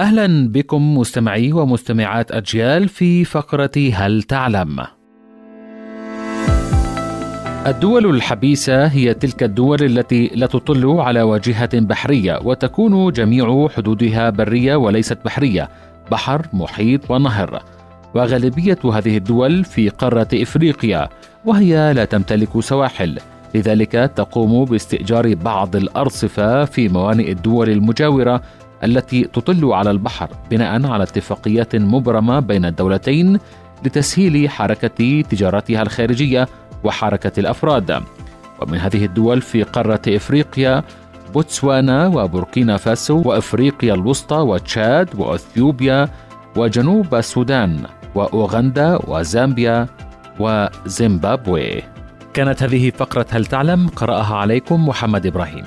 أهلا بكم مستمعي ومستمعات أجيال في فقرة هل تعلم؟ الدول الحبيسة هي تلك الدول التي لا تطل على واجهة بحرية وتكون جميع حدودها برية وليست بحرية بحر محيط ونهر. وغالبية هذه الدول في قارة إفريقيا وهي لا تمتلك سواحل. لذلك تقوم باستئجار بعض الأرصفة في موانئ الدول المجاورة التي تطل على البحر بناء على اتفاقيات مبرمة بين الدولتين لتسهيل حركة تجارتها الخارجية وحركة الأفراد. ومن هذه الدول في قارة إفريقيا بوتسوانا وبوركينا فاسو وإفريقيا الوسطى وتشاد وإثيوبيا وجنوب السودان وأوغندا وزامبيا وزيمبابوي. كانت هذه فقرة هل تعلم؟ قرأها عليكم محمد إبراهيم.